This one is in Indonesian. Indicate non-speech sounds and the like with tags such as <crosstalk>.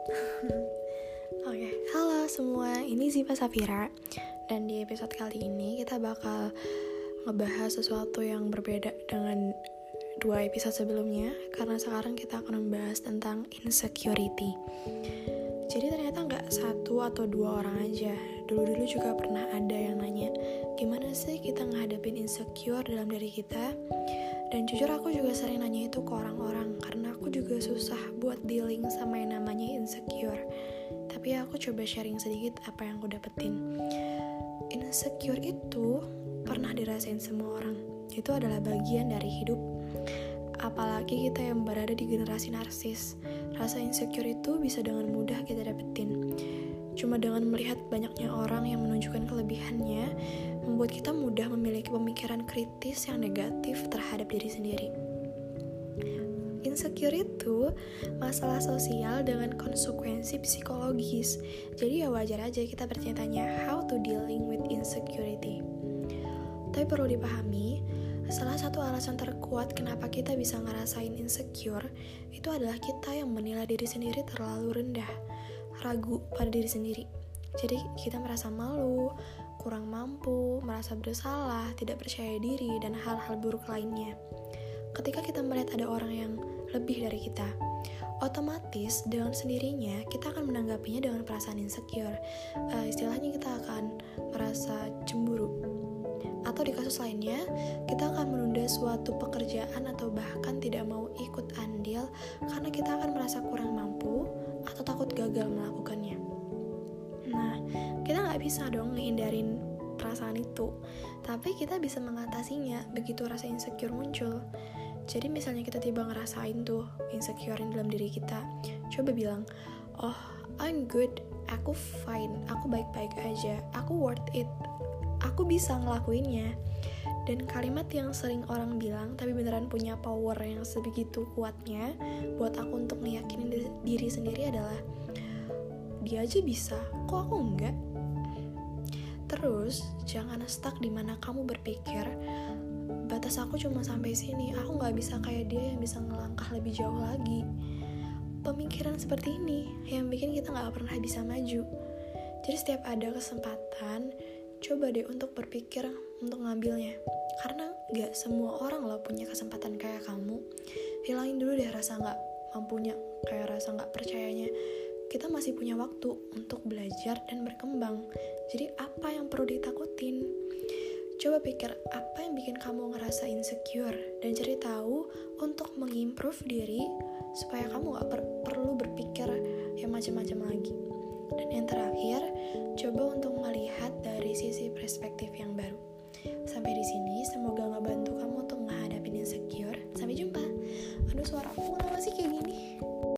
<laughs> Oke, okay. halo semua, ini Ziva Safira Dan di episode kali ini kita bakal ngebahas sesuatu yang berbeda dengan dua episode sebelumnya Karena sekarang kita akan membahas tentang insecurity Jadi ternyata nggak satu atau dua orang aja Dulu-dulu juga pernah ada yang nanya Gimana sih kita ngadepin insecure dalam diri kita? Dan jujur aku juga sering nanya itu ke orang-orang karena aku juga susah buat dealing sama yang namanya insecure tapi aku coba sharing sedikit apa yang aku dapetin. Insecure itu pernah dirasain semua orang. Itu adalah bagian dari hidup. Apalagi kita yang berada di generasi narsis. Rasa insecure itu bisa dengan mudah kita dapetin. Cuma dengan melihat banyaknya orang yang menunjukkan kelebihannya, membuat kita mudah memiliki pemikiran kritis yang negatif terhadap diri sendiri. Insecure itu masalah sosial dengan konsekuensi psikologis. Jadi ya wajar aja kita bertanya-tanya how to dealing with insecurity. Tapi perlu dipahami, salah satu alasan terkuat kenapa kita bisa ngerasain insecure itu adalah kita yang menilai diri sendiri terlalu rendah, ragu pada diri sendiri. Jadi kita merasa malu, kurang mampu, merasa bersalah, tidak percaya diri, dan hal-hal buruk lainnya. Ketika kita melihat ada orang yang lebih dari kita. Otomatis dengan sendirinya kita akan menanggapinya dengan perasaan insecure. Uh, istilahnya kita akan merasa cemburu. Atau di kasus lainnya, kita akan menunda suatu pekerjaan atau bahkan tidak mau ikut andil karena kita akan merasa kurang mampu atau takut gagal melakukannya. Bisa dong ngehindarin perasaan itu, tapi kita bisa mengatasinya begitu rasa insecure muncul. Jadi misalnya kita tiba ngerasain tuh insecure dalam diri kita, coba bilang, oh I'm good, aku fine, aku baik-baik aja, aku worth it, aku bisa ngelakuinnya. Dan kalimat yang sering orang bilang tapi beneran punya power yang sebegitu kuatnya buat aku untuk meyakini diri sendiri adalah dia aja bisa, kok aku enggak? Terus, jangan stuck di mana kamu berpikir batas aku cuma sampai sini. Aku nggak bisa kayak dia yang bisa ngelangkah lebih jauh lagi. Pemikiran seperti ini yang bikin kita nggak pernah bisa maju. Jadi setiap ada kesempatan coba deh untuk berpikir untuk ngambilnya. Karena nggak semua orang loh punya kesempatan kayak kamu. Hilangin dulu deh rasa nggak mampunya kayak rasa nggak percayanya kita masih punya waktu untuk belajar dan berkembang. Jadi apa yang perlu ditakutin? Coba pikir apa yang bikin kamu ngerasa insecure dan cari tahu untuk mengimprove diri supaya kamu gak per perlu berpikir yang macam-macam lagi. Dan yang terakhir, coba untuk melihat dari sisi perspektif yang baru. Sampai di sini